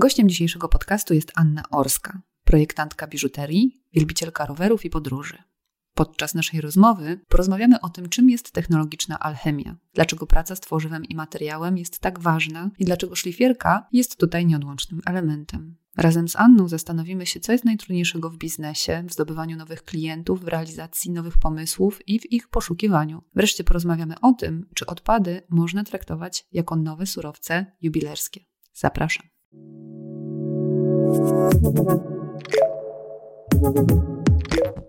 Gościem dzisiejszego podcastu jest Anna Orska, projektantka biżuterii, wielbicielka rowerów i podróży. Podczas naszej rozmowy porozmawiamy o tym, czym jest technologiczna alchemia, dlaczego praca z tworzywem i materiałem jest tak ważna i dlaczego szlifierka jest tutaj nieodłącznym elementem. Razem z Anną zastanowimy się, co jest najtrudniejszego w biznesie, w zdobywaniu nowych klientów, w realizacji nowych pomysłów i w ich poszukiwaniu. Wreszcie porozmawiamy o tym, czy odpady można traktować jako nowe surowce jubilerskie. Zapraszam.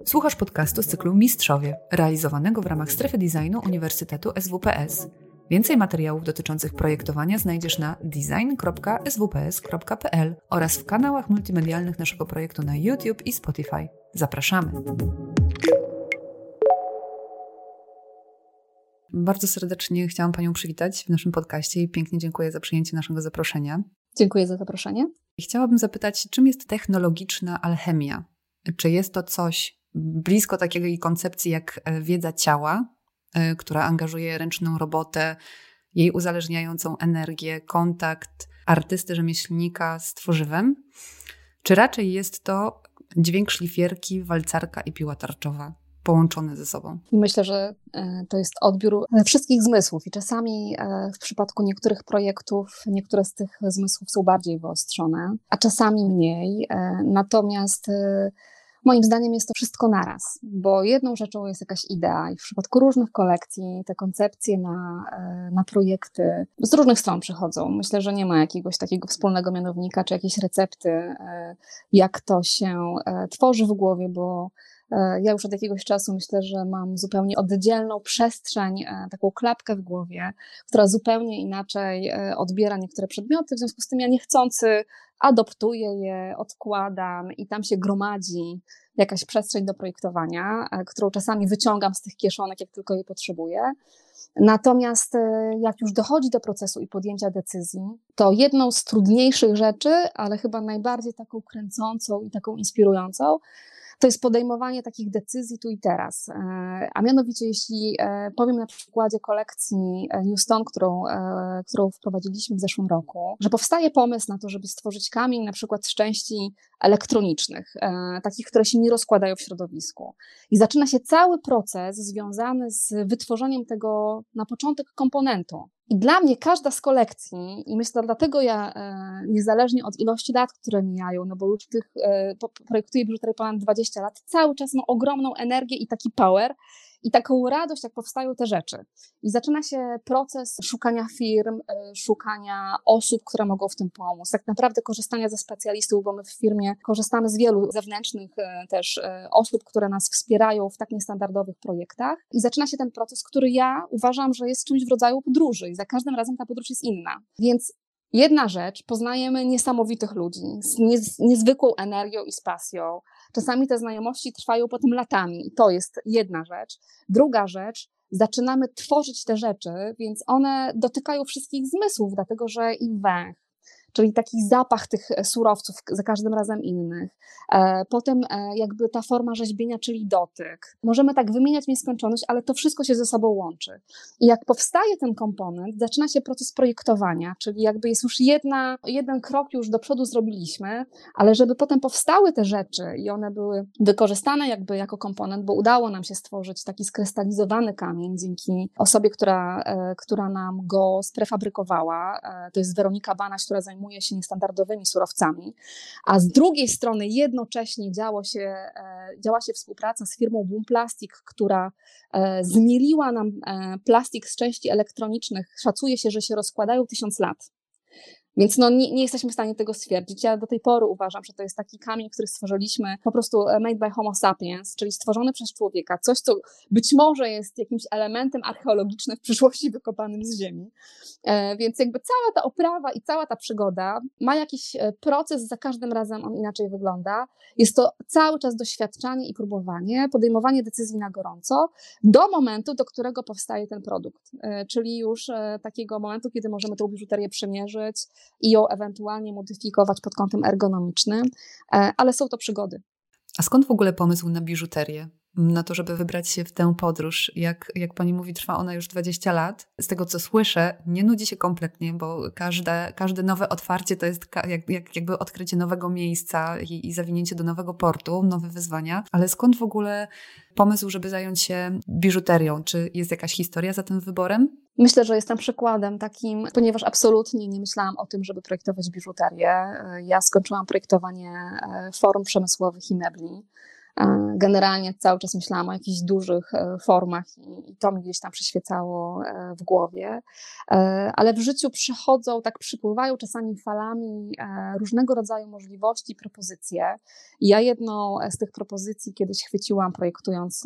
Słuchasz podcastu z cyklu Mistrzowie, realizowanego w ramach strefy designu Uniwersytetu SWPS. Więcej materiałów dotyczących projektowania znajdziesz na design.swps.pl oraz w kanałach multimedialnych naszego projektu na YouTube i Spotify. Zapraszamy! Bardzo serdecznie chciałam Panią przywitać w naszym podcaście i pięknie dziękuję za przyjęcie naszego zaproszenia. Dziękuję za zaproszenie. Chciałabym zapytać, czym jest technologiczna alchemia? Czy jest to coś blisko takiej koncepcji jak e, wiedza ciała, e, która angażuje ręczną robotę, jej uzależniającą energię, kontakt artysty, rzemieślnika z tworzywem? Czy raczej jest to dźwięk szlifierki, walcarka i piła tarczowa? Połączone ze sobą. Myślę, że e, to jest odbiór wszystkich zmysłów i czasami e, w przypadku niektórych projektów niektóre z tych zmysłów są bardziej wyostrzone, a czasami mniej. E, natomiast Moim zdaniem jest to wszystko naraz, bo jedną rzeczą jest jakaś idea i w przypadku różnych kolekcji te koncepcje na, na projekty z różnych stron przychodzą. Myślę, że nie ma jakiegoś takiego wspólnego mianownika czy jakiejś recepty, jak to się tworzy w głowie, bo E, ja już od jakiegoś czasu myślę, że mam zupełnie oddzielną przestrzeń, e, taką klapkę w głowie, która zupełnie inaczej e, odbiera niektóre przedmioty, w związku z tym ja niechcący adoptuję je, odkładam i tam się gromadzi jakaś przestrzeń do projektowania, którą czasami wyciągam z tych kieszonek, jak tylko je potrzebuję. Natomiast jak już dochodzi do procesu i podjęcia decyzji, to jedną z trudniejszych rzeczy, ale chyba najbardziej taką kręcącą i taką inspirującą, to jest podejmowanie takich decyzji tu i teraz. E, a mianowicie, jeśli e, powiem na przykładzie kolekcji e, Newstone, którą, którą wprowadziliśmy w zeszłym roku, że powstaje pomysł na to, żeby stworzyć kamień na przykład z części elektronicznych, takich, które się nie rozkładają w środowisku. I zaczyna się cały proces związany z wytworzeniem tego na początek komponentu. I dla mnie każda z kolekcji, i myślę, dlatego ja e, niezależnie od ilości lat, które mijają, no bo już tych e, projektuję biżuterię ponad 20 lat, cały czas mam ogromną energię i taki power, i taką radość, jak powstają te rzeczy. I zaczyna się proces szukania firm, e, szukania osób, które mogą w tym pomóc. Tak naprawdę korzystania ze specjalistów, bo my w firmie korzystamy z wielu zewnętrznych e, też e, osób, które nas wspierają w tak niestandardowych projektach. I zaczyna się ten proces, który ja uważam, że jest czymś w rodzaju podróży i za każdym razem ta podróż jest inna. Więc Jedna rzecz, poznajemy niesamowitych ludzi z niezwykłą energią i z pasją. Czasami te znajomości trwają potem latami i to jest jedna rzecz. Druga rzecz, zaczynamy tworzyć te rzeczy, więc one dotykają wszystkich zmysłów, dlatego że i węch, czyli taki zapach tych e, surowców za każdym razem innych. E, potem e, jakby ta forma rzeźbienia, czyli dotyk. Możemy tak wymieniać nieskończoność, ale to wszystko się ze sobą łączy. I jak powstaje ten komponent, zaczyna się proces projektowania, czyli jakby jest już jedna, jeden krok już do przodu zrobiliśmy, ale żeby potem powstały te rzeczy i one były wykorzystane jakby jako komponent, bo udało nam się stworzyć taki skrystalizowany kamień dzięki osobie, która, która nam go sprefabrykowała. To jest Weronika Banaś, która zajmuje zajmuje się niestandardowymi surowcami, a z drugiej strony jednocześnie działo się, e, działa się współpraca z firmą Boom Plastic, która e, zmieliła nam e, plastik z części elektronicznych. Szacuje się, że się rozkładają tysiąc lat. Więc no, nie, nie, jesteśmy w stanie tego stwierdzić. Ja do tej pory uważam, że to jest taki kamień, który stworzyliśmy po prostu e, made by homo sapiens, czyli stworzony przez człowieka. Coś, co być może jest jakimś elementem archeologicznym w przyszłości wykopanym z ziemi. E, więc jakby cała ta oprawa i cała ta przygoda ma jakiś e, proces, za każdym razem on inaczej wygląda. Jest to cały czas doświadczanie i próbowanie, podejmowanie decyzji na gorąco do momentu, do którego powstaje ten produkt. Czyli już takiego momentu, kiedy możemy tę biżuterię przemierzyć, i ją ewentualnie modyfikować pod kątem ergonomicznym, e, ale są to przygody. A skąd w ogóle pomysł na biżuterię? Na to, żeby wybrać się w tę podróż. Jak, jak pani mówi, trwa ona już 20 lat. Z tego, co słyszę, nie nudzi się kompletnie, bo każde, każde nowe otwarcie to jest jak, jak, jakby odkrycie nowego miejsca i, i zawinięcie do nowego portu, nowe wyzwania. Ale skąd w ogóle pomysł, żeby zająć się biżuterią? Czy jest jakaś historia za tym wyborem? Myślę, że jestem przykładem takim, ponieważ absolutnie nie myślałam o tym, żeby projektować biżuterię. Ja skończyłam projektowanie e, form przemysłowych i mebli. Generalnie cały czas myślałam o jakichś dużych e, formach i, to mi gdzieś tam przyświecało e, w głowie. E, ale w życiu przychodzą, tak przypływają czasami falami różnego rodzaju możliwości, propozycje. Ja jedną z tych propozycji kiedyś chwyciłam, projektując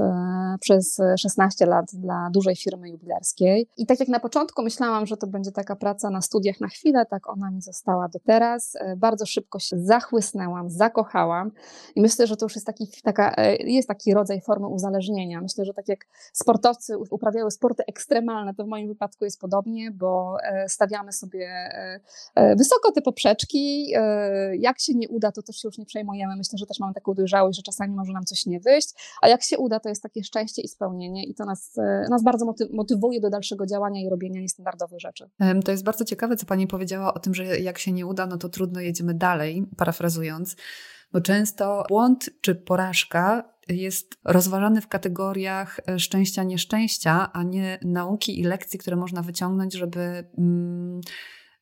przez 16 lat dla dużej firmy jubilerskiej. I tak jak na początku myślałam, że to będzie taka praca na studiach na chwilę, tak ona mi została do teraz. Bardzo szybko się zachłysnęłam, zakochałam i myślę, że to już jest taki, taka taka, e, jest taki rodzaj formy uzależnienia. Myślę, że tak jak sportowcy uprawiają sporty ekstremalne, to w moim wypadku jest podobnie, bo e, stawiamy sobie e, wysoko te poprzeczki. Jak się nie uda, to też się już nie przejmujemy. Myślę, że też mamy taką dojrzałość, że czasami może nam coś nie wyjść, a jak się uda, to jest takie szczęście i spełnienie i to nas, nas bardzo motywuje do dalszego działania i robienia niestandardowych rzeczy. To jest bardzo ciekawe, co Pani powiedziała o tym, że jak się nie uda, no to trudno jedziemy dalej, parafrazując bo często błąd czy porażka jest rozważany w kategoriach e, szczęścia, nieszczęścia, a nie nauki i lekcji, które można wyciągnąć, żeby, mm,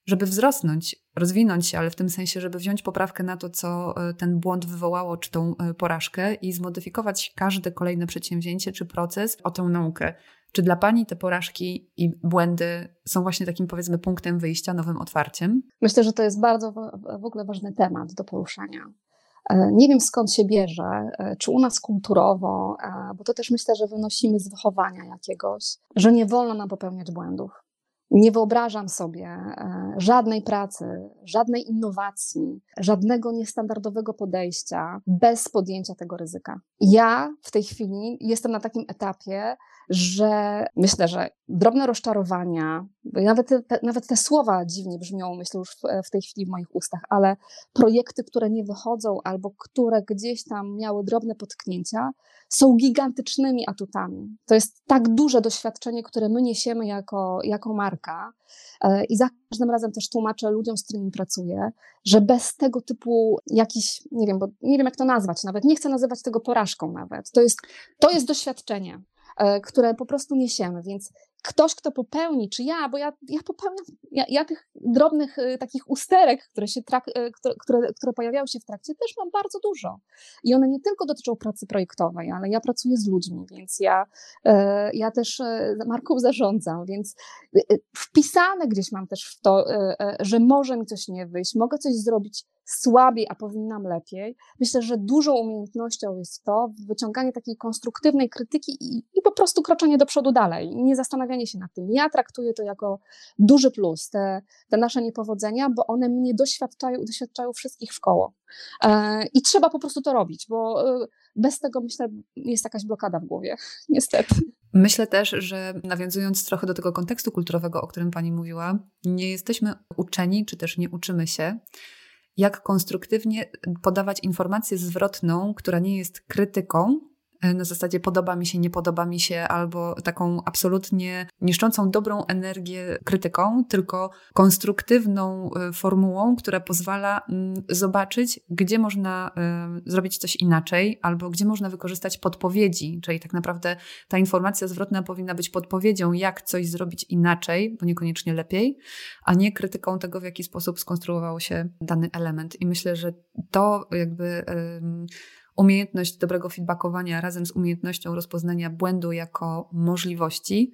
żeby wzrosnąć, rozwinąć się, ale w tym sensie, żeby wziąć poprawkę na to, co e, ten błąd wywołało, czy tą e, porażkę i zmodyfikować każde kolejne przedsięwzięcie czy proces o tę naukę. Czy dla Pani te porażki i błędy są właśnie takim, powiedzmy, punktem wyjścia, nowym otwarciem? Myślę, że to jest bardzo w ogóle ważny temat do poruszania. E, nie wiem skąd się bierze, e, czy u nas kulturowo, e, bo to też myślę, że wynosimy z wychowania jakiegoś, że nie wolno nam popełniać błędów. Nie wyobrażam sobie żadnej pracy, żadnej innowacji, żadnego niestandardowego podejścia bez podjęcia tego ryzyka. Ja w tej chwili jestem na takim etapie, że myślę, że drobne rozczarowania, nawet te, nawet te słowa dziwnie brzmią, myślę już w, w, tej chwili w moich ustach, ale projekty, które nie wychodzą albo które gdzieś tam miały drobne potknięcia, są gigantycznymi atutami. To jest tak duże doświadczenie, które my niesiemy jako, jako marka e, i za każdym razem też tłumaczę ludziom, z którymi pracuję, że bez tego typu jakiś, nie wiem, bo nie wiem jak to nazwać, nawet nie chcę nazywać tego porażką nawet. To jest, to jest doświadczenie. E, które po prostu niesiemy. Więc ktoś, kto popełni, czy ja, bo ja, ja popełniam, ja, ja tych drobnych y, takich usterek, które, się trak, y, które, które, które pojawiały się w trakcie, też mam bardzo dużo. I one nie tylko dotyczą pracy projektowej, ale ja pracuję z ludźmi, więc ja, ja też marką zarządzam, więc wpisane gdzieś mam też w to, że może mi coś nie wyjść, mogę coś zrobić słabiej, a powinnam lepiej. Myślę, że dużą umiejętnością jest to wyciąganie takiej konstruktywnej krytyki i, i po prostu kroczenie do przodu dalej, nie zastanawianie się nad tym. Ja traktuję to jako duży plus, te, te nasze niepowodzenia, bo one mnie doświadczają, doświadczają wszystkich w koło. E, I trzeba po prostu to robić, bo e, bez tego myślę, jest jakaś blokada w głowie, niestety. Myślę też, że nawiązując trochę do tego kontekstu kulturowego, o którym Pani mówiła, nie jesteśmy uczeni, czy też nie uczymy się jak konstruktywnie podawać informację zwrotną, która nie jest krytyką, na zasadzie podoba mi się, nie podoba mi się, albo taką absolutnie niszczącą dobrą energię krytyką, tylko konstruktywną e, formułą, która pozwala mm, zobaczyć, gdzie można e, zrobić coś inaczej, albo gdzie można wykorzystać podpowiedzi, czyli tak naprawdę ta informacja zwrotna powinna być podpowiedzią, jak coś zrobić inaczej, bo niekoniecznie lepiej, a nie krytyką tego, w jaki sposób skonstruował się dany element. I myślę, że to jakby umiejętność dobrego feedbackowania razem z umiejętnością rozpoznania błędu jako możliwości,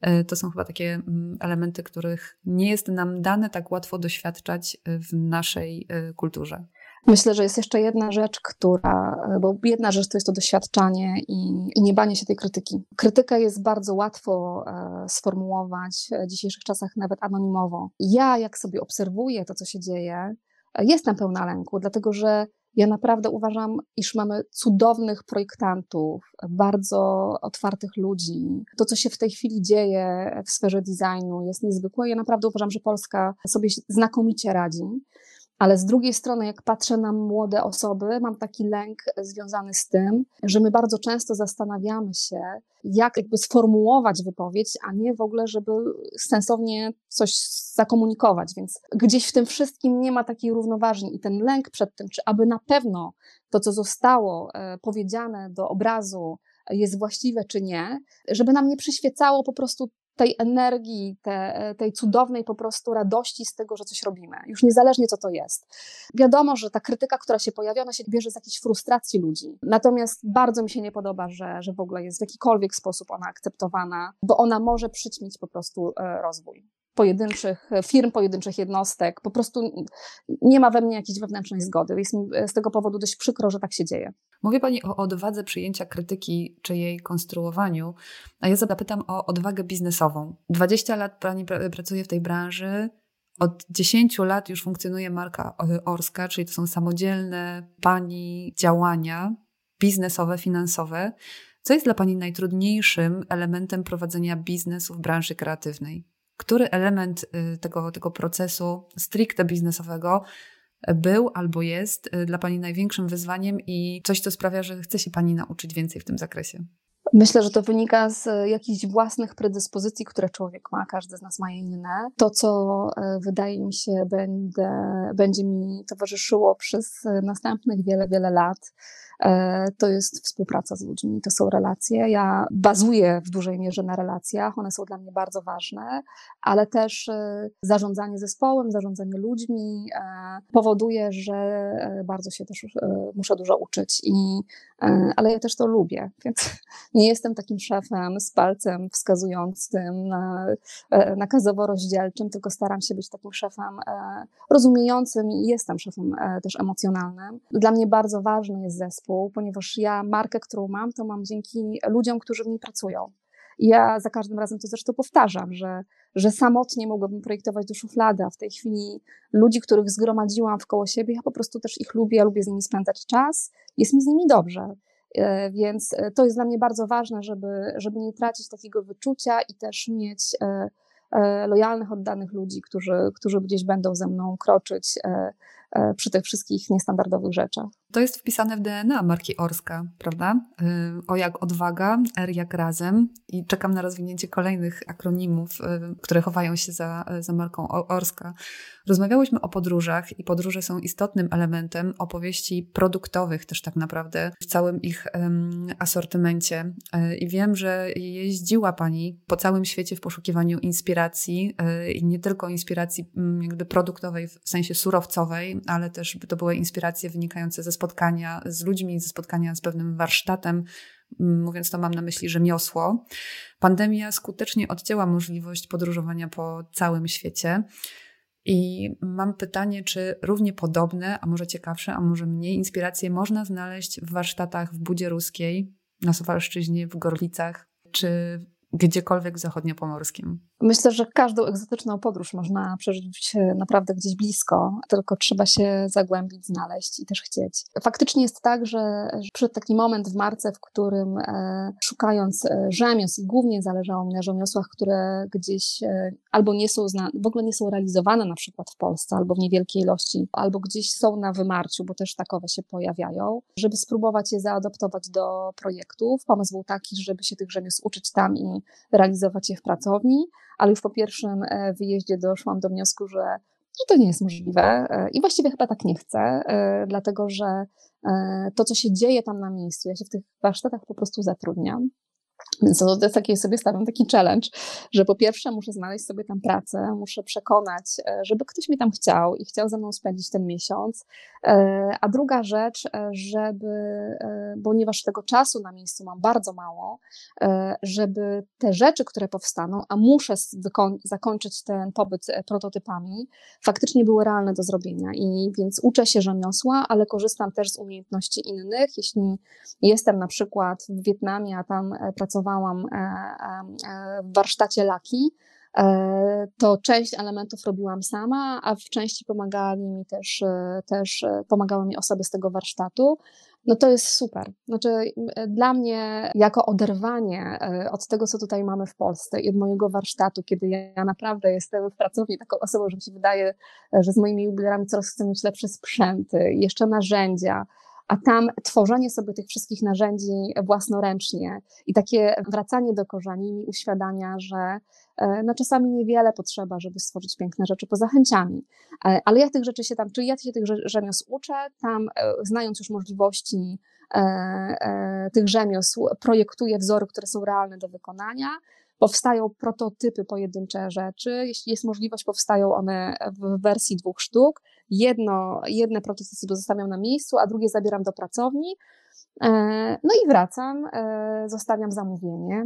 e, to są chyba takie mm, elementy, których nie jest nam dane tak łatwo doświadczać e, w naszej e, kulturze. Myślę, że jest jeszcze jedna rzecz, która, bo jedna rzecz to jest to doświadczanie i, i nie banie się tej krytyki. Krytykę jest bardzo łatwo sformułować w dzisiejszych czasach nawet anonimowo. Ja, jak sobie obserwuję to, co się dzieje, jestem pełna lęku, dlatego że ja naprawdę uważam, iż mamy cudownych projektantów, bardzo otwartych ludzi. To, co się w tej chwili dzieje w sferze designu, jest niezwykłe. Ja naprawdę uważam, że Polska sobie znakomicie radzi. Ale z drugiej strony, jak patrzę na młode osoby, mam taki lęk związany z tym, że my bardzo często zastanawiamy się, jak jakby sformułować wypowiedź, a nie w ogóle, żeby sensownie coś zakomunikować. Więc gdzieś w tym wszystkim nie ma takiej równoważni i ten lęk przed tym, czy aby na pewno to, co zostało e, powiedziane do obrazu, jest właściwe czy nie, żeby nam nie przyświecało po prostu tej energii, te, tej cudownej po prostu radości z tego, że coś robimy, już niezależnie co to jest. Wiadomo, że ta krytyka, która się pojawia, ona się bierze z jakiejś frustracji ludzi. Natomiast bardzo mi się nie podoba, że, że w ogóle jest w jakikolwiek sposób ona akceptowana, bo ona może przyćmić po prostu e, rozwój pojedynczych firm, pojedynczych jednostek. Po prostu nie ma we mnie jakiejś wewnętrznej zgody. Jest mi z tego powodu dość przykro, że tak się dzieje. Mówi Pani o odwadze przyjęcia krytyki czy jej konstruowaniu, a ja zapytam o odwagę biznesową. 20 lat Pani pracuje w tej branży. Od 10 lat już funkcjonuje marka Orska, czyli to są samodzielne Pani działania biznesowe, finansowe. Co jest dla Pani najtrudniejszym elementem prowadzenia biznesu w branży kreatywnej? Który element y, tego, tego procesu stricte biznesowego był albo jest y, dla Pani największym wyzwaniem i coś, co sprawia, że chce się Pani nauczyć więcej w tym zakresie? Myślę, że to wynika z jakichś własnych predyspozycji, które człowiek ma, każdy z nas ma inne. To, co wydaje mi się, będę, będzie mi towarzyszyło przez następnych wiele, wiele lat, to jest współpraca z ludźmi, to są relacje. Ja bazuję w dużej mierze na relacjach, one są dla mnie bardzo ważne, ale też e, zarządzanie zespołem, zarządzanie ludźmi e, powoduje, że bardzo się też muszę dużo uczyć. I, ale ja też to lubię, więc nie jestem takim szefem z palcem wskazującym na, nakazowo rozdzielczym, tylko staram się być takim szefem rozumiejącym i jestem szefem też emocjonalnym. Dla mnie bardzo ważny jest zespół zespół, ponieważ ja markę, którą mam, to mam dzięki ludziom, którzy w niej pracują. I ja za każdym razem to zresztą powtarzam, że, że samotnie mogłabym projektować do szuflady, a w tej chwili ludzi, których zgromadziłam w koło siebie, ja po prostu też ich lubię, ja lubię z nimi spędzać czas, jest mi z nimi dobrze. E, więc e, to jest dla mnie bardzo ważne, żeby, żeby nie tracić takiego wyczucia i też mieć e, lojalnych, oddanych ludzi, którzy, którzy gdzieś będą ze mną kroczyć przy tych wszystkich niestandardowych rzeczach. To jest wpisane w DNA marki Orska, prawda? Y, o jak odwaga, R jak razem i czekam na rozwinięcie kolejnych akronimów, y, które chowają się za, za marką Orska. Rozmawiałyśmy o podróżach i podróże są istotnym elementem opowieści produktowych też tak naprawdę w całym ich asortymencie. Y, I wiem, że jeździła Pani po całym świecie w poszukiwaniu inspiracji i nie tylko inspiracji mm, jakby produktowej w sensie surowcowej, ale też to były inspiracje wynikające ze spotkania z ludźmi, ze spotkania z pewnym warsztatem, mówiąc to mam na myśli rzemiosło. Pandemia skutecznie odcięła możliwość podróżowania po całym świecie. I mam pytanie, czy równie podobne, a może ciekawsze, a może mniej inspiracje można znaleźć w warsztatach w Budzie Ruskiej, na Sowalszczyźnie, w Gorlicach, czy gdziekolwiek w zachodniopomorskim? Myślę, że każdą egzotyczną podróż można przeżyć naprawdę gdzieś blisko, tylko trzeba się zagłębić, znaleźć i też chcieć. Faktycznie jest tak, że przyszedł taki moment w marce, w którym e, szukając e, rzemiosł głównie zależało mi na rzemiosłach, które gdzieś e, albo nie są, w ogóle nie są realizowane na przykład w Polsce, albo w niewielkiej ilości, albo gdzieś są na wymarciu, bo też takowe się pojawiają, żeby spróbować je zaadoptować do projektów. Pomysł był taki, żeby się tych rzemiosł uczyć tam i realizować je w pracowni, ale już po pierwszym e, wyjeździe doszłam do wniosku, że, że to nie jest możliwe e, i właściwie chyba tak nie chcę, e, dlatego że to, co się dzieje tam na miejscu, ja się w tych warsztatach po prostu zatrudniam. Więc to jest taki, sobie stawiam taki challenge, że po pierwsze muszę znaleźć sobie tam pracę, muszę przekonać, e, żeby ktoś mi tam chciał i chciał ze mną spędzić ten miesiąc. E, a druga rzecz, e, żeby, ponieważ tego czasu na miejscu mam bardzo mało, żeby te rzeczy, które powstaną, a muszę zakończyć ten pobyt prototypami, faktycznie były realne do zrobienia. I więc uczę się rzemiosła, ale korzystam też z umiejętności innych. Jeśli jestem na przykład w Wietnamie, a tam pracowałam e, e, e, w warsztacie laki, to część elementów robiłam sama, a w części pomagali mi też, też pomagały mi osoby z tego warsztatu no to jest super. Znaczy, dla mnie, jako oderwanie od tego, co tutaj mamy w Polsce i od mojego warsztatu, kiedy ja naprawdę jestem w pracowni taką osobą, że mi się wydaje, że z moimi jubilerami coraz chcę mieć lepsze sprzęty, jeszcze narzędzia, a tam tworzenie sobie tych wszystkich narzędzi własnoręcznie i takie wracanie do korzeni mi uświadamia, że e, no czasami niewiele potrzeba, żeby stworzyć piękne rzeczy poza chęciami. E, ale ja tych rzeczy się tam, czyli ja się tych rzemiosł uczę, tam e, znając już możliwości tych rzemiosł, projektuję wzory, które są realne do wykonania, powstają prototypy pojedyncze rzeczy. Jeśli jest możliwość, powstają one w wersji dwóch sztuk. Jedno, jedne prototypy zostawiam na miejscu, a drugie zabieram do pracowni. E, no i wracam, e, zostawiam zamówienie.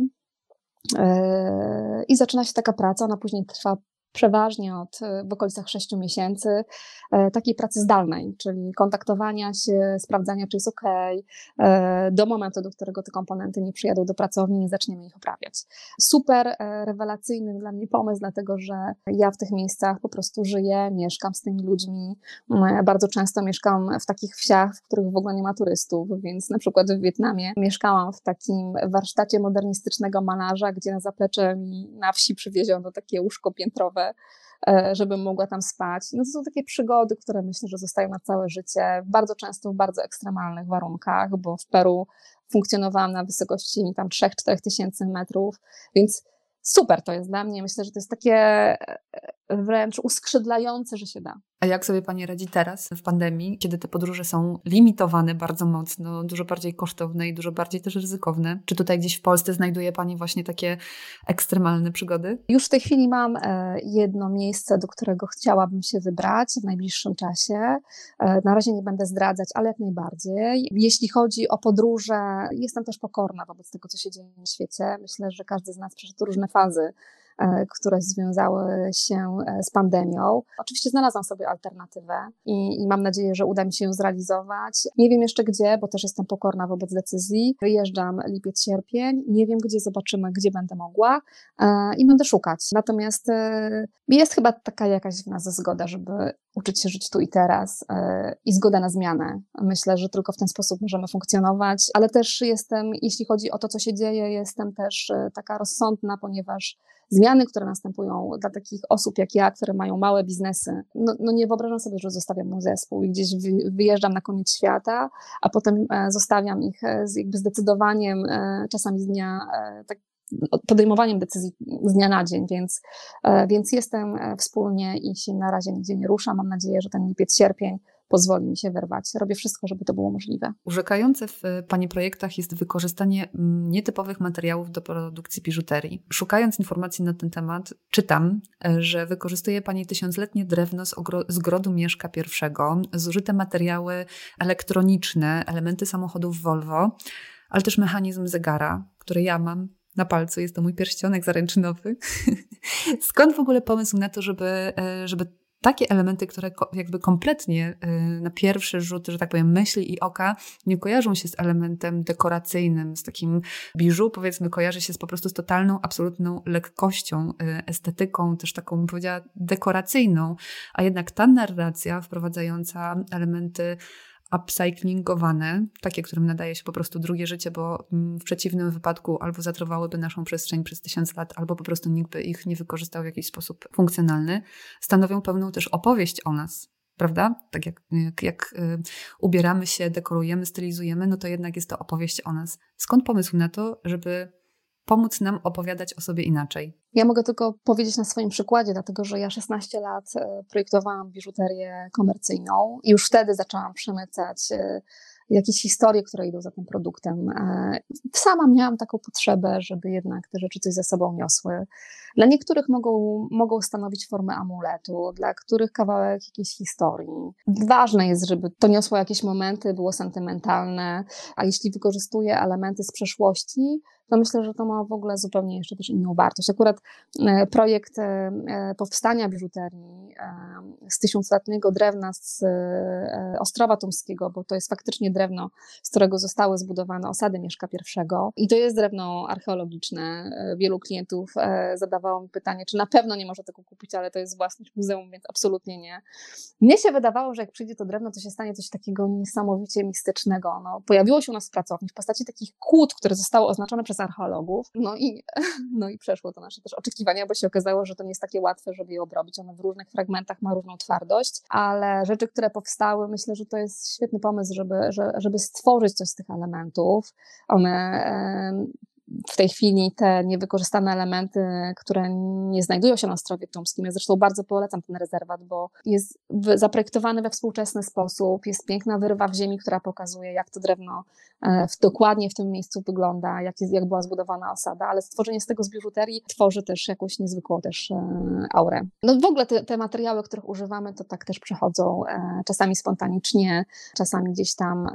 E, I zaczyna się taka praca, ona później trwa przeważnie od w okolicach 6 miesięcy e, takiej pracy zdalnej, czyli kontaktowania się, sprawdzania, czy jest OK, e, do momentu, do którego te komponenty nie przyjadą do pracowni i zaczniemy ich oprawiać. Super e, rewelacyjny dla mnie pomysł, dlatego że ja w tych miejscach po prostu żyję, mieszkam z tymi ludźmi. Bardzo często mieszkam w takich wsiach, w których w ogóle nie ma turystów, więc na przykład w Wietnamie mieszkałam w takim warsztacie modernistycznego malarza, gdzie na zaplecze mi na wsi przywieziono takie łóżko piętrowe E, żebym mogła tam spać. No to są takie przygody, które myślę, że zostają na całe życie, bardzo często w bardzo ekstremalnych warunkach, bo w Peru funkcjonowałam na wysokości tam 3-4 tysięcy metrów, więc super to jest dla mnie. Myślę, że to jest takie e, wręcz uskrzydlające, że się da. A jak sobie Pani radzi teraz w pandemii, kiedy te podróże są limitowane bardzo mocno, dużo bardziej kosztowne i dużo bardziej też ryzykowne? Czy tutaj gdzieś w Polsce znajduje Pani właśnie takie ekstremalne przygody? Już w tej chwili mam e, jedno miejsce, do którego chciałabym się wybrać w najbliższym czasie. E, na razie nie będę zdradzać, ale jak najbardziej. Jeśli chodzi o podróże, jestem też pokorna wobec tego, co się dzieje na świecie. Myślę, że każdy z nas przeszedł różne fazy które związały się e, z pandemią. Oczywiście znalazłam sobie alternatywę i, i, mam nadzieję, że uda mi się ją zrealizować. Nie wiem jeszcze gdzie, bo też jestem pokorna wobec decyzji. Wyjeżdżam lipiec, sierpień. Nie wiem gdzie, zobaczymy, gdzie będę mogła e, i będę szukać. Natomiast jest chyba taka jakaś w nas zgoda, żeby uczyć się żyć tu i teraz i zgoda na zmianę. Myślę, że tylko w ten sposób możemy funkcjonować, ale też jestem, jeśli chodzi o to, co się dzieje, jestem też taka rozsądna, ponieważ zmiany, które następują dla takich osób jak ja, które mają małe biznesy. No, no nie wyobrażam sobie, że zostawiam mój zespół i gdzieś wyjeżdżam na koniec świata, a potem e, zostawiam ich e, z jakby zdecydowaniem e, czasami z dnia tak podejmowaniem decyzji z dnia na dzień, więc, więc jestem wspólnie i się na razie nigdzie nie ruszam. Mam nadzieję, że ten lipiec, sierpień pozwoli mi się wyrwać. Robię wszystko, żeby to było możliwe. Urzekające w Pani projektach jest wykorzystanie mm, nietypowych materiałów do produkcji biżuterii. Szukając informacji na ten temat, czytam, e, że wykorzystuje Pani tysiącletnie drewno z, z grodu Mieszka I, zużyte materiały elektroniczne, elementy samochodów Volvo, ale też mechanizm zegara, który ja mam na palcu, jest to mój pierścionek zaręczynowy. Skąd w ogóle pomysł na to, żeby, e, żeby takie elementy, które jakby kompletnie y, na pierwszy rzut, że tak powiem, myśli i oka nie kojarzą się z elementem dekoracyjnym, z takim biżu, powiedzmy, kojarzy się z po prostu z totalną, absolutną lekkością, y, estetyką, też taką, bym powiedziała, dekoracyjną, a jednak ta narracja wprowadzająca elementy upcyclingowane, takie, którym nadaje się po prostu drugie życie, bo mm, w przeciwnym wypadku albo zatrowałyby naszą przestrzeń przez tysiąc lat, albo po prostu nikt by ich nie wykorzystał w jakiś sposób funkcjonalny, stanowią pewną też opowieść o nas. Prawda? Tak jak, jak, jak y, ubieramy się, dekorujemy, stylizujemy, no to jednak jest to opowieść o nas. Skąd pomysł na to, żeby pomóc nam opowiadać o sobie inaczej. Ja mogę tylko powiedzieć na swoim przykładzie, dlatego że ja 16 lat e, projektowałam biżuterię komercyjną i już wtedy zaczęłam przemycać e, jakieś historie, które idą za tym produktem. E, sama miałam taką potrzebę, żeby jednak te rzeczy coś ze sobą niosły. Dla niektórych mogą, mogą stanowić formę amuletu, dla których kawałek jakiejś historii. Ważne jest, żeby to niosło jakieś momenty, było sentymentalne, a jeśli wykorzystuję elementy z przeszłości, to myślę, że to ma w ogóle zupełnie jeszcze też inną wartość. Akurat projekt powstania biżuterii z tysiącletniego drewna z Ostrowa Tumskiego, bo to jest faktycznie drewno, z którego zostały zbudowane osady Mieszka I i to jest drewno archeologiczne. Wielu klientów zadawało mi pytanie, czy na pewno nie może tego kupić, ale to jest własność muzeum, więc absolutnie nie. Mnie się wydawało, że jak przyjdzie to drewno, to się stanie coś takiego niesamowicie mistycznego. No, pojawiło się u nas w pracowni w postaci takich kłód, które zostały oznaczone przez archeologów, no i, no i przeszło to nasze też oczekiwania, bo się okazało, że to nie jest takie łatwe, żeby je obrobić. Ono w różnych fragmentach ma różną twardość, ale rzeczy, które powstały, myślę, że to jest świetny pomysł, żeby, żeby stworzyć coś z tych elementów. One w tej chwili te niewykorzystane elementy, które nie znajdują się na Ostrowie Tumskim. Ja zresztą bardzo polecam ten rezerwat, bo jest zaprojektowany we współczesny sposób, jest piękna wyrywa w ziemi, która pokazuje, jak to drewno e, w, dokładnie w tym miejscu wygląda, jak, jest, jak była zbudowana osada, ale stworzenie z tego z biżuterii tworzy też jakąś niezwykłą też e, aurę. No w ogóle te, te materiały, których używamy, to tak też przechodzą e, czasami spontanicznie, czasami gdzieś tam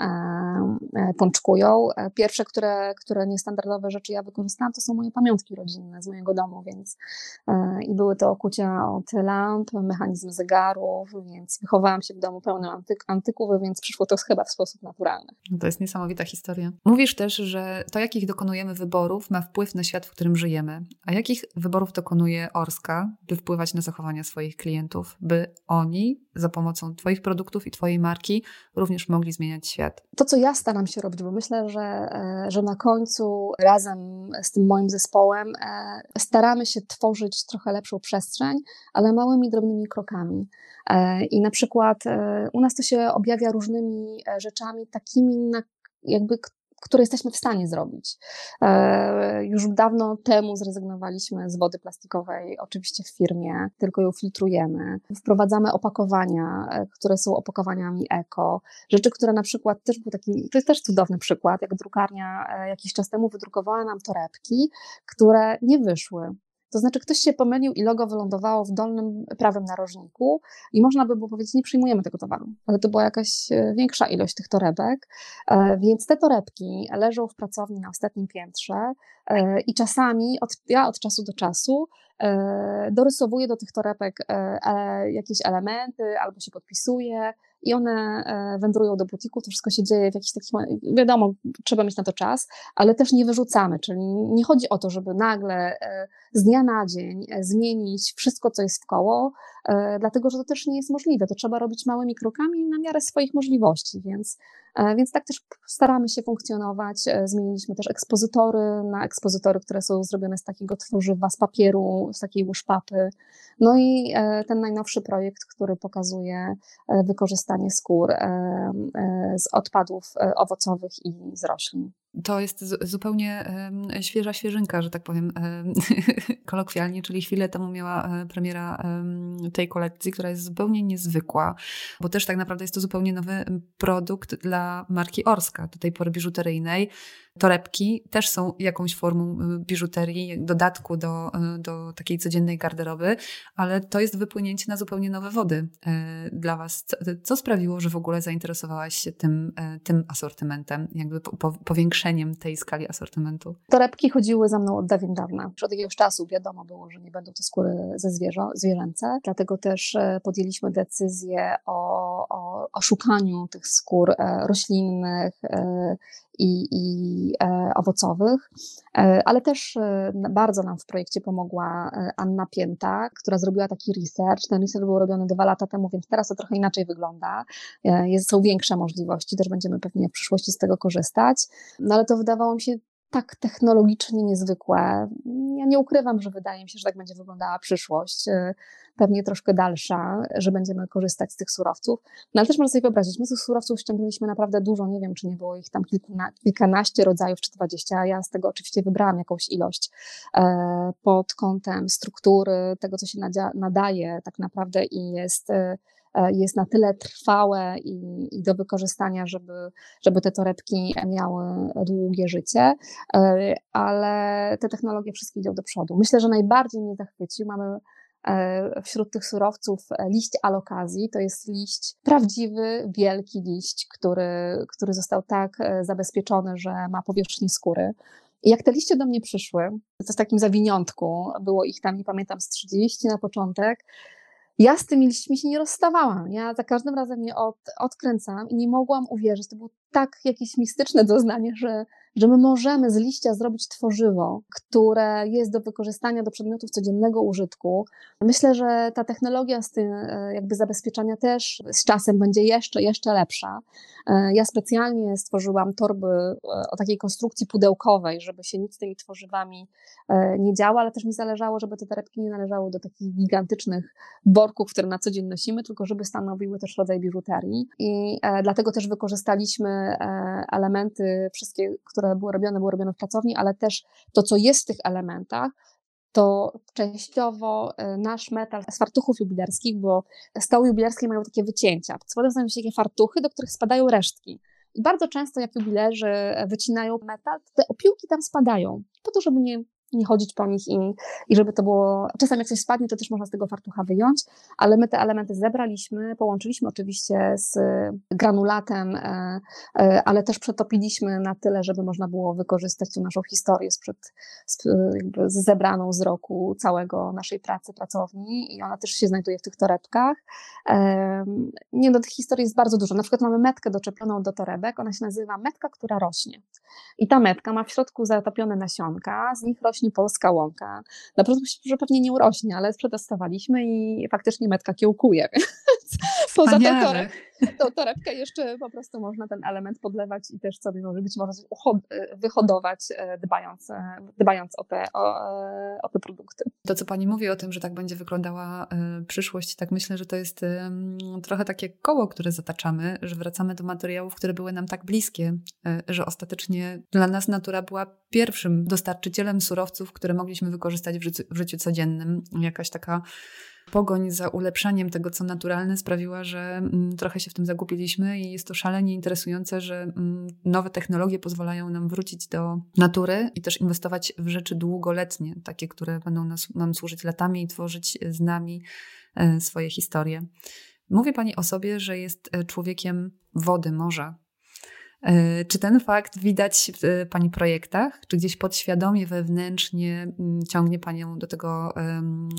pączkują. Pierwsze, które, które niestandardowe rzeczy ja wykorzystałam, to są moje pamiątki rodzinne z mojego domu, więc e, i były to okucia od lamp, mechanizm zegarów, więc wychowałam się w domu pełnym antyk, antyków, więc przyszło to chyba w sposób naturalny. To jest niesamowita historia. Mówisz też, że to, jakich dokonujemy wyborów, ma wpływ na świat, w którym żyjemy. A jakich wyborów dokonuje Orska, by wpływać na zachowania swoich klientów, by oni za pomocą Twoich produktów i Twojej marki również mogli zmieniać świat? To, co ja staram się robić, bo myślę, że, e, że na końcu razem z tym moim zespołem e, staramy się tworzyć trochę lepszą przestrzeń, ale małymi, drobnymi krokami. E, I na przykład u nas to się objawia różnymi rzeczami, takimi, jakby, które jesteśmy w stanie zrobić. E, już dawno temu zrezygnowaliśmy z wody plastikowej, oczywiście w firmie, tylko ją filtrujemy. Wprowadzamy opakowania, e, które są opakowaniami eko. Rzeczy, które na przykład też był taki, to jest też cudowny przykład, jak drukarnia e, jakiś czas temu wydrukowała nam torebki, które nie wyszły. To znaczy, ktoś się pomylił i logo wylądowało w dolnym prawym narożniku i można by było powiedzieć, nie przyjmujemy tego towaru. Ale to była jakaś e, większa ilość tych torebek, e, więc te torebki leżą w pracowni na ostatnim piętrze e, i czasami, od, ja od czasu do czasu dorysowuję do tych torebek jakieś elementy albo się podpisuję, i one e, wędrują do butiku, to wszystko się dzieje w jakiś taki, wiadomo, trzeba mieć na to czas, ale też nie wyrzucamy, czyli nie chodzi o to, żeby nagle e, z dnia na dzień e, zmienić wszystko, co jest w koło, dlatego że to też nie jest możliwe, to trzeba robić małymi krokami na miarę swoich możliwości, więc, więc tak też staramy się funkcjonować. Zmieniliśmy też ekspozytory na ekspozytory, które są zrobione z takiego tworzywa, z papieru, z takiej łuszpapy, no i ten najnowszy projekt, który pokazuje wykorzystanie korzystanie skór e, e, z odpadów e, owocowych i z roślin. To jest zupełnie świeża świeżynka, że tak powiem kolokwialnie, czyli chwilę temu miała premiera tej kolekcji, która jest zupełnie niezwykła, bo też tak naprawdę jest to zupełnie nowy produkt dla marki Orska, do tej pory biżuteryjnej. Torebki też są jakąś formą y, biżuterii, dodatku do, y, do takiej codziennej garderoby, ale to jest wypłynięcie na zupełnie nowe wody y, dla Was. Co, sprawiło, że w ogóle zainteresowałaś się tym, tym asortymentem, jakby po, po, powiększeniem tej skali asortymentu? Torebki chodziły za mną od dawien dawna. Już od jakiegoś czasu wiadomo było, że nie będą to skóry ze zwierzę, zwierzęce, dlatego też e, podjęliśmy decyzję o, o, o szukaniu tych skór e, roślinnych, e, i, i e, owocowych, ale też bardzo nam w projekcie pomogła Anna Pięta, która zrobiła taki research. Ten research był robiony dwa lata temu, więc teraz to trochę inaczej wygląda. Jest, są większe możliwości, też będziemy pewnie w przyszłości z tego korzystać. No ale to wydawało mi się tak technologicznie niezwykłe. Ja nie ukrywam, że wydaje mi się, że tak będzie wyglądała przyszłość, y, pewnie troszkę dalsza, że będziemy korzystać z tych surowców. No ale też można sobie wyobrazić, my z tych surowców ściągnęliśmy naprawdę dużo, nie wiem, czy nie było ich tam kilkuna, kilkanaście rodzajów, czy dwadzieścia, ja z tego oczywiście wybrałam jakąś ilość e, pod kątem struktury, tego, co się nadaje tak naprawdę i jest e, jest na tyle trwałe i, i, do wykorzystania, żeby, żeby te torebki miały długie życie, e, ale te technologie wszystkie idą do przodu. Myślę, że najbardziej mnie zachwycił, mamy e, wśród tych surowców liść alokazji. To jest liść, prawdziwy, wielki liść, który, który został tak zabezpieczony, że ma powierzchnię skóry. I jak te liście do mnie przyszły, to w takim zawiniątku, było ich tam, nie pamiętam, z 30 na początek, ja z tymi liśćmi się nie rozstawałam. Ja za każdym razem je od, i nie mogłam uwierzyć. To było tak jakieś mistyczne doznanie, że że my możemy z liścia zrobić tworzywo, które jest do wykorzystania do przedmiotów codziennego użytku. Myślę, że ta technologia z tym e, jakby zabezpieczania też z czasem będzie jeszcze, jeszcze lepsza. E, ja specjalnie stworzyłam torby e, o takiej konstrukcji pudełkowej, żeby się nic z tymi tworzywami nie działo, ale też mi zależało, żeby te torebki nie należały do takich gigantycznych worków, które na co dzień nosimy, tylko żeby stanowiły też rodzaj biżuterii. I dlatego też wykorzystaliśmy elementy wszystkie, które które były robione, były robione w pracowni, ale też to, co jest w tych elementach, to częściowo e, nasz metal z fartuchów jubilerskich, bo stoły jubilerskie mają takie wycięcia. Spodem znajdują się takie fartuchy, do których spadają resztki. I bardzo często, jak jubilerzy wycinają metal, te opiłki tam spadają, po to, żeby nie nie chodzić po nich i, i żeby to było. Czasem jak coś spadnie, to też można z tego fartucha wyjąć, ale my te elementy zebraliśmy, połączyliśmy oczywiście z granulatem, e, e, ale też przetopiliśmy na tyle, żeby można było wykorzystać tu naszą historię sprzed, jakby zebraną z roku całego naszej pracy, pracowni i ona też się znajduje w tych torebkach. Nie, no tych historii jest bardzo dużo. Na przykład mamy metkę doczepioną do torebek, ona się nazywa metka, która rośnie. I ta metka ma w środku zatopione nasionka, z nich rośnie urośnie polska łąka. Na pewno że pewnie nie urośnie, ale przetestowaliśmy i faktycznie metka kiełkuje. Poza tą, toreb, tą torebkę jeszcze po prostu można ten element podlewać i też sobie może być może wyhodować, e, dbając, e, dbając o, te, o, e, o te produkty. To, co Pani mówi o tym, że tak będzie wyglądała przyszłość, tak myślę, że to jest trochę takie koło, które zataczamy, że wracamy do materiałów, które były nam tak bliskie, że ostatecznie dla nas natura była pierwszym dostarczycielem surowców, które mogliśmy wykorzystać w życiu, w życiu codziennym. Jakaś taka pogoń za ulepszaniem tego, co naturalne, sprawiła, że mm, trochę się w tym zagupiliśmy i jest to szalenie interesujące, że mm, nowe technologie pozwalają nam wrócić do natury i też inwestować w rzeczy długoletnie, takie, które będą nas, nam służyć latami i tworzyć z nami e, swoje historie. Mówi Pani o sobie, że jest e, człowiekiem wody, morza. E, czy ten fakt widać w e, Pani projektach? Czy gdzieś podświadomie, wewnętrznie mm, ciągnie Panią do tego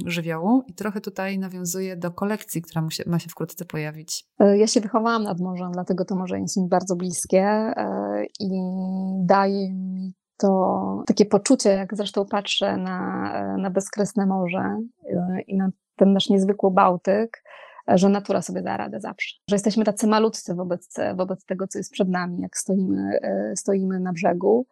żywiołu? I trochę tutaj nawiązuje do kolekcji, która ma się wkrótce pojawić. E, ja się wychowałam nad morzem, dlatego to morze jest mi bardzo bliskie i daje mi to takie poczucie, jak zresztą patrzę na, na bezkresne morze i na ten nasz niezwykły Bałtyk, że natura sobie da radę zawsze. Że jesteśmy tacy malutcy wobec, wobec tego, co jest przed nami, jak stoimy, e, stoimy na brzegu.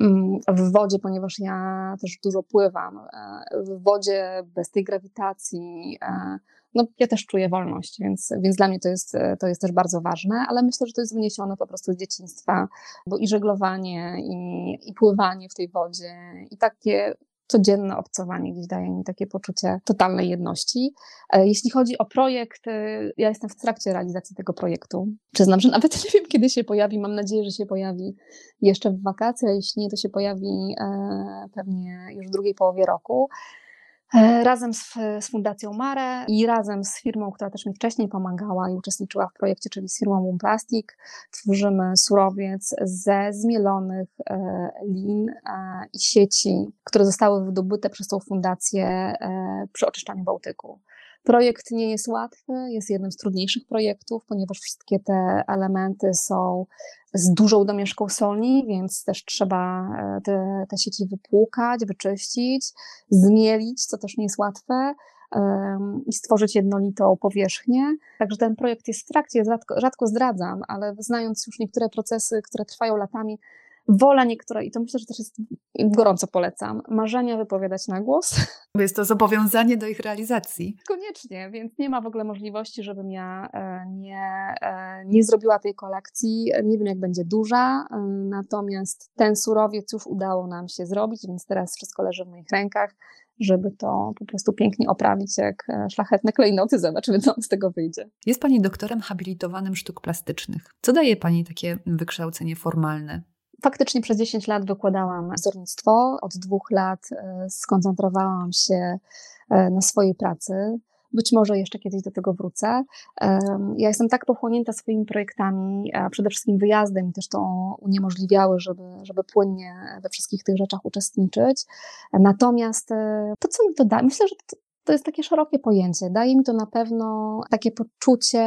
Mm, w wodzie, ponieważ ja też dużo pływam, e, w wodzie bez tej grawitacji, e, no ja też czuję wolność, więc, więc dla mnie to jest, to jest też bardzo ważne, ale myślę, że to jest wyniesione po prostu z dzieciństwa, bo i żeglowanie, i, i pływanie w tej wodzie, i takie codzienne obcowanie gdzieś daje mi takie poczucie totalnej jedności. E, jeśli chodzi o projekt, e, ja jestem w trakcie realizacji tego projektu. Przyznam, że nawet nie wiem, kiedy się pojawi. Mam nadzieję, że się pojawi jeszcze w wakacje, jeśli nie, to się pojawi e, pewnie już w drugiej połowie roku. E, razem z, z, Fundacją Mare i razem z firmą, która też mi wcześniej pomagała i uczestniczyła w projekcie, czyli z firmą Boom Plastic, tworzymy surowiec ze zmielonych e, lin e, i sieci, które zostały wydobyte przez tą fundację przy oczyszczaniu Bałtyku. Projekt nie jest łatwy, jest jednym z trudniejszych projektów, ponieważ wszystkie te elementy są z dużą domieszką soli, więc też trzeba e, te, te sieci wypłukać, wyczyścić, zmielić, co też nie jest łatwe i stworzyć jednolitą powierzchnię. Także ten projekt jest w trakcie, rzadko, rzadko zdradzam, ale znając już niektóre procesy, które trwają latami, wola niektóre, i to myślę, że też jest gorąco polecam, marzenia wypowiadać na głos. Jest to zobowiązanie do ich realizacji. Koniecznie, więc nie ma w ogóle możliwości, żebym ja e, nie, e, nie zrobiła tej kolekcji. Nie wiem, jak będzie duża, e, natomiast ten surowiec już udało nam się zrobić, więc teraz wszystko leży w moich rękach żeby to po prostu pięknie oprawić jak szlachetne klejnoty. Zobaczymy, co z tego wyjdzie. Jest Pani doktorem habilitowanym sztuk plastycznych. Co daje Pani takie wykształcenie formalne? Faktycznie przez 10 lat wykładałam wzornictwo. Od dwóch lat e, skoncentrowałam się e, na swojej pracy. Być może jeszcze kiedyś do tego wrócę. Ja jestem tak pochłonięta swoimi projektami, a przede wszystkim wyjazdem też to uniemożliwiały, żeby, żeby płynnie we wszystkich tych rzeczach uczestniczyć. Natomiast e, to, co mi to da, myślę, że to, to jest takie szerokie pojęcie. Daje mi to na pewno takie poczucie,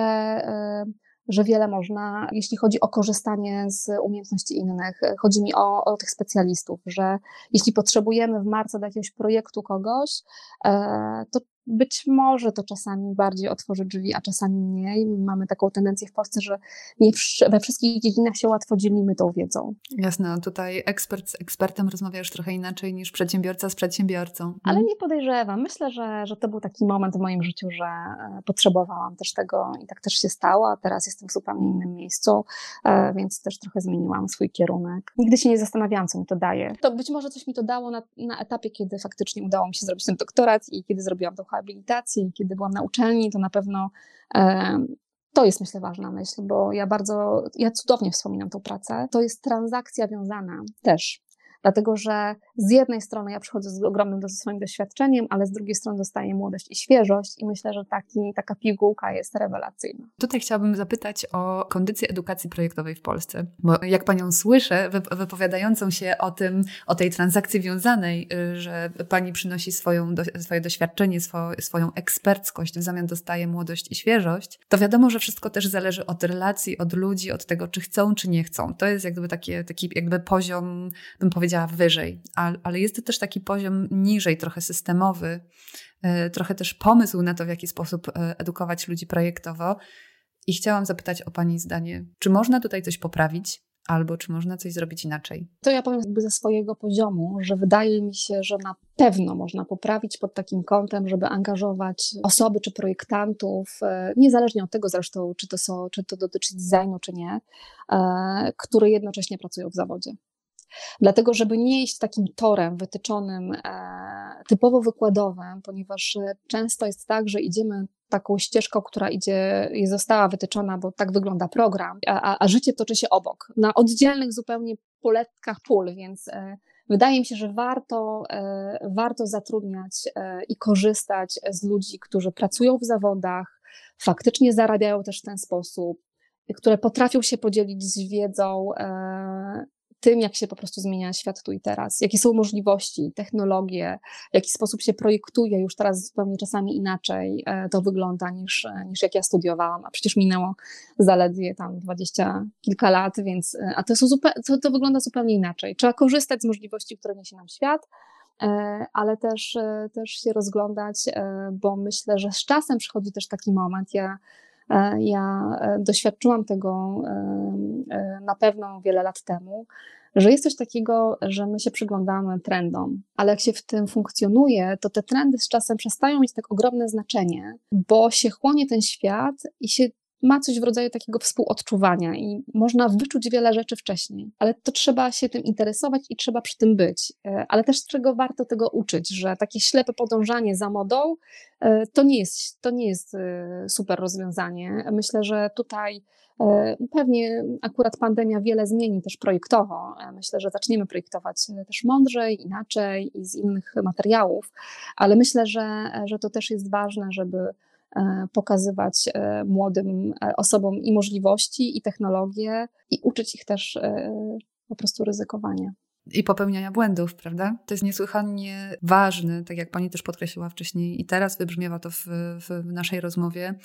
że wiele można, jeśli chodzi o korzystanie z umiejętności innych. Chodzi mi o, o tych specjalistów, że jeśli potrzebujemy w marcu do jakiegoś projektu kogoś, e, to być może to czasami bardziej otworzy drzwi, a czasami mniej. Mamy taką tendencję w Polsce, że nie we wszystkich dziedzinach się łatwo dzielimy tą wiedzą. Jasne, tutaj ekspert z ekspertem rozmawiasz trochę inaczej niż przedsiębiorca z przedsiębiorcą. Ale nie podejrzewam. Myślę, że, że to był taki moment w moim życiu, że e, potrzebowałam też tego i tak też się stało, a teraz jestem w zupełnie innym miejscu, e, więc też trochę zmieniłam swój kierunek. Nigdy się nie zastanawiałam, co mi to daje. To być może coś mi to dało na, na etapie, kiedy faktycznie udało mi się zrobić ten doktorat i kiedy zrobiłam tą habilitację, kiedy byłam na uczelni, to na pewno to jest myślę ważna myśl, bo ja bardzo, ja cudownie wspominam tą pracę. To jest transakcja wiązana też Dlatego, że z jednej strony ja przychodzę z ogromnym swoim doświadczeniem, ale z drugiej strony dostaję młodość i świeżość i myślę, że taki, taka pigułka jest rewelacyjna. Tutaj chciałabym zapytać o kondycję edukacji projektowej w Polsce, bo jak Panią słyszę, wypowiadającą się o tym, o tej transakcji wiązanej, y, że Pani przynosi swoją, swoje doświadczenie, swoją eksperckość, w zamian dostaje młodość i świeżość, to wiadomo, że wszystko też zależy od relacji, od ludzi, od tego, czy chcą, czy nie chcą. To jest jakby taki, taki jakby poziom, bym powiedziała, powiedziała, wyżej, ale jest to też taki poziom niżej, trochę systemowy, e, trochę też pomysł na to, w jaki sposób e, edukować ludzi projektowo. I chciałam zapytać o Pani zdanie, czy można tutaj coś poprawić, albo czy można coś zrobić inaczej? To ja powiem jakby ze swojego poziomu, że wydaje mi się, że na pewno można poprawić pod takim kątem, żeby angażować osoby czy projektantów, e, niezależnie od tego zresztą, czy to, są, czy to dotyczy designu, czy nie, które jednocześnie pracują w zawodzie. Dlatego, żeby nie iść takim torem wytyczonym e, typowo wykładowym, ponieważ e, często jest tak, że idziemy taką ścieżką, która idzie, została wytyczona, bo tak wygląda program, a, a życie toczy się obok, na oddzielnych zupełnie poletkach pól, więc e, wydaje mi się, że warto, warto zatrudniać i korzystać z ludzi, którzy pracują w zawodach, faktycznie zarabiają też w ten sposób, które potrafią się podzielić z wiedzą tym, jak się po prostu zmienia świat tu i teraz, jakie są możliwości, technologie, w jaki sposób się projektuje, już teraz zupełnie czasami inaczej e, to wygląda niż, e, niż jak ja studiowałam, a przecież minęło zaledwie tam dwadzieścia kilka lat, więc, e, a to, są zupełnie, to, to wygląda zupełnie inaczej. Trzeba korzystać z możliwości, które niesie nam świat, ale też, też się rozglądać, bo myślę, że z czasem przychodzi też taki moment, ja ja doświadczyłam tego na pewno wiele lat temu, że jest coś takiego, że my się przyglądamy trendom, ale jak się w tym funkcjonuje, to te trendy z czasem przestają mieć tak ogromne znaczenie, bo się chłonie ten świat i się ma coś w rodzaju takiego współodczuwania i można wyczuć wiele rzeczy wcześniej, ale to trzeba się tym interesować i trzeba przy tym być. E, ale też czego warto tego uczyć, że takie ślepe podążanie za modą e, to nie jest, to nie jest e, super rozwiązanie. Myślę, że tutaj Pewnie akurat pandemia wiele zmieni też projektowo. Myślę, że zaczniemy projektować też mądrzej, inaczej i z innych materiałów, ale myślę, że, że to też jest ważne, żeby pokazywać e, młodym e, osobom i możliwości, i technologie, i uczyć ich też po prostu ryzykowania. I popełniania błędów, prawda? To jest niesłychanie ważne, tak jak pani też podkreśliła wcześniej, i teraz wybrzmiewa to w, w naszej rozmowie,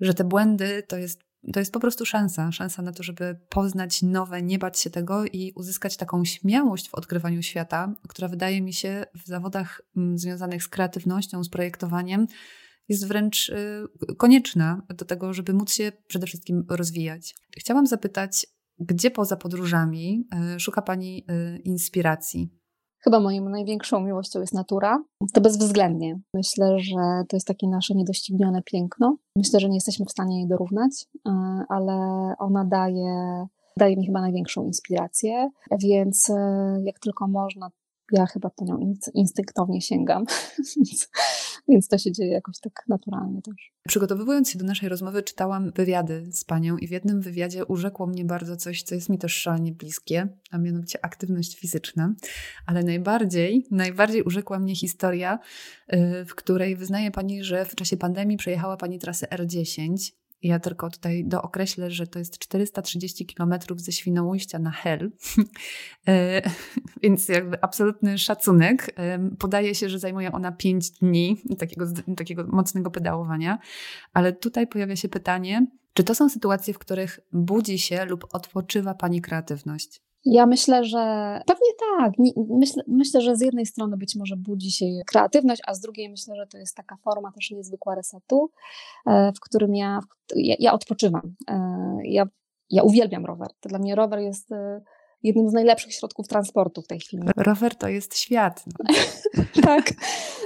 że te błędy to jest to jest po prostu szansa, szansa na to, żeby poznać nowe, nie bać się tego i uzyskać taką śmiałość w odkrywaniu świata, która wydaje mi się w zawodach mm, związanych z kreatywnością, z projektowaniem, jest wręcz y, konieczna do tego, żeby móc się przede wszystkim rozwijać. Chciałam zapytać, gdzie poza podróżami y, szuka Pani y, inspiracji? Chyba moją największą miłością jest natura. To bezwzględnie. Myślę, że to jest takie nasze niedoścignione piękno. Myślę, że nie jesteśmy w stanie jej dorównać, ale ona daje, daje mi chyba największą inspirację, więc jak tylko można, ja chyba po nią instynktownie sięgam, więc, więc to się dzieje jakoś tak naturalnie też. Przygotowując się do naszej rozmowy, czytałam wywiady z panią i w jednym wywiadzie urzekło mnie bardzo coś, co jest mi też szalenie bliskie, a mianowicie aktywność fizyczna. Ale najbardziej, najbardziej urzekła mnie historia, y, w której wyznaje pani, że w czasie pandemii przejechała pani trasę R10 ja tylko tutaj dookreślę, że to jest 430 km ze Świnoujścia na Hel, e, więc jakby absolutny szacunek. E, podaje się, że zajmuje ona 5 dni takiego, takiego mocnego pedałowania, ale tutaj pojawia się pytanie, czy to są sytuacje, w których budzi się lub odpoczywa Pani kreatywność? Ja myślę, że pewnie tak. Myślę, myślę, że z jednej strony być może budzi się kreatywność, a z drugiej myślę, że to jest taka forma też niezwykła resetu, e, w którym ja, ja, ja odpoczywam. E, ja, ja uwielbiam rower. Dla mnie rower jest e, jednym z najlepszych środków transportu w tej chwili. Rower to jest świat. No. tak.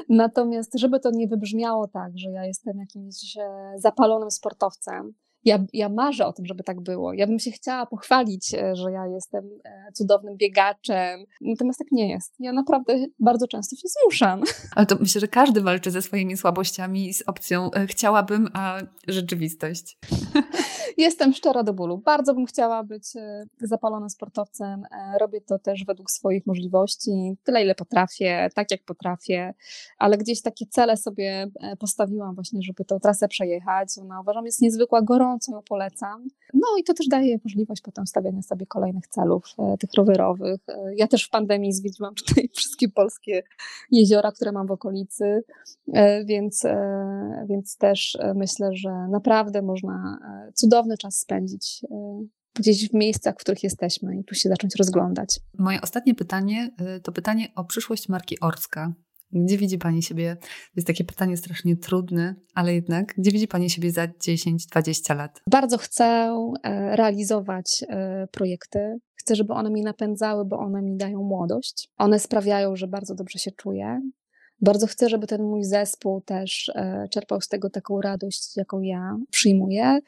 Natomiast, żeby to nie wybrzmiało tak, że ja jestem jakimś zapalonym sportowcem, ja, ja marzę o tym, żeby tak było. Ja bym się chciała pochwalić, e, że ja jestem e, cudownym biegaczem, natomiast tak nie jest. Ja naprawdę bardzo często się zmuszam. Ale to myślę, że każdy walczy ze swoimi słabościami z opcją e, chciałabym, a rzeczywistość. Jestem szczera do bólu. Bardzo bym chciała być zapalonym sportowcem. Robię to też według swoich możliwości, tyle ile potrafię, tak jak potrafię, ale gdzieś takie cele sobie postawiłam właśnie, żeby tę trasę przejechać. Ona uważam jest niezwykła gorąco ją polecam. No i to też daje możliwość potem stawiania sobie kolejnych celów, e, tych rowerowych. E, ja też w pandemii zwiedziłam tutaj wszystkie polskie jeziora, które mam w okolicy, e, więc, więc też myślę, że naprawdę można cudowny czas spędzić gdzieś w miejscach, w których jesteśmy i tu się zacząć rozglądać. Moje ostatnie pytanie to pytanie o przyszłość marki Orska. Gdzie widzi Pani siebie? To jest takie pytanie strasznie trudne, ale jednak, gdzie widzi Pani siebie za 10-20 lat? Bardzo chcę e, realizować e, projekty. Chcę, żeby one mi napędzały, bo one mi dają młodość. One sprawiają, że bardzo dobrze się czuję. Bardzo chcę, żeby ten mój zespół też e, czerpał z tego taką radość, jaką ja przyjmuję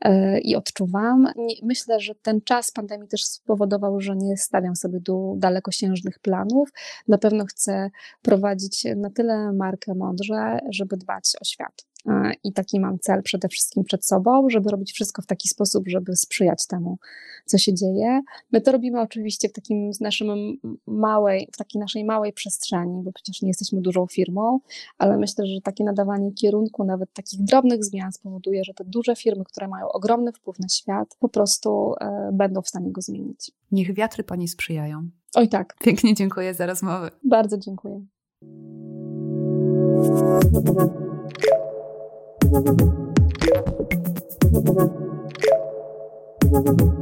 e, i odczuwam. Myślę, że ten czas pandemii też spowodował, że nie stawiam sobie du dalekosiężnych planów. Na pewno chcę prowadzić na tyle markę mądrze, żeby dbać o świat. E, I taki mam cel przede wszystkim przed sobą, żeby robić wszystko w taki sposób, żeby sprzyjać temu, co się dzieje. My to robimy oczywiście w takim naszym małej, w takiej naszej małej przestrzeni, bo przecież nie jesteśmy dużą firmą, ale myślę, że takie nadawanie kierunku, nawet takich drobnych zmian spowoduje, że te duże firmy, które mają ogromny wpływ na świat, po prostu e, będą w stanie go zmienić. Niech wiatry Pani sprzyjają. Oj tak. Pięknie dziękuję za rozmowę. Bardzo dziękuję. Thank you.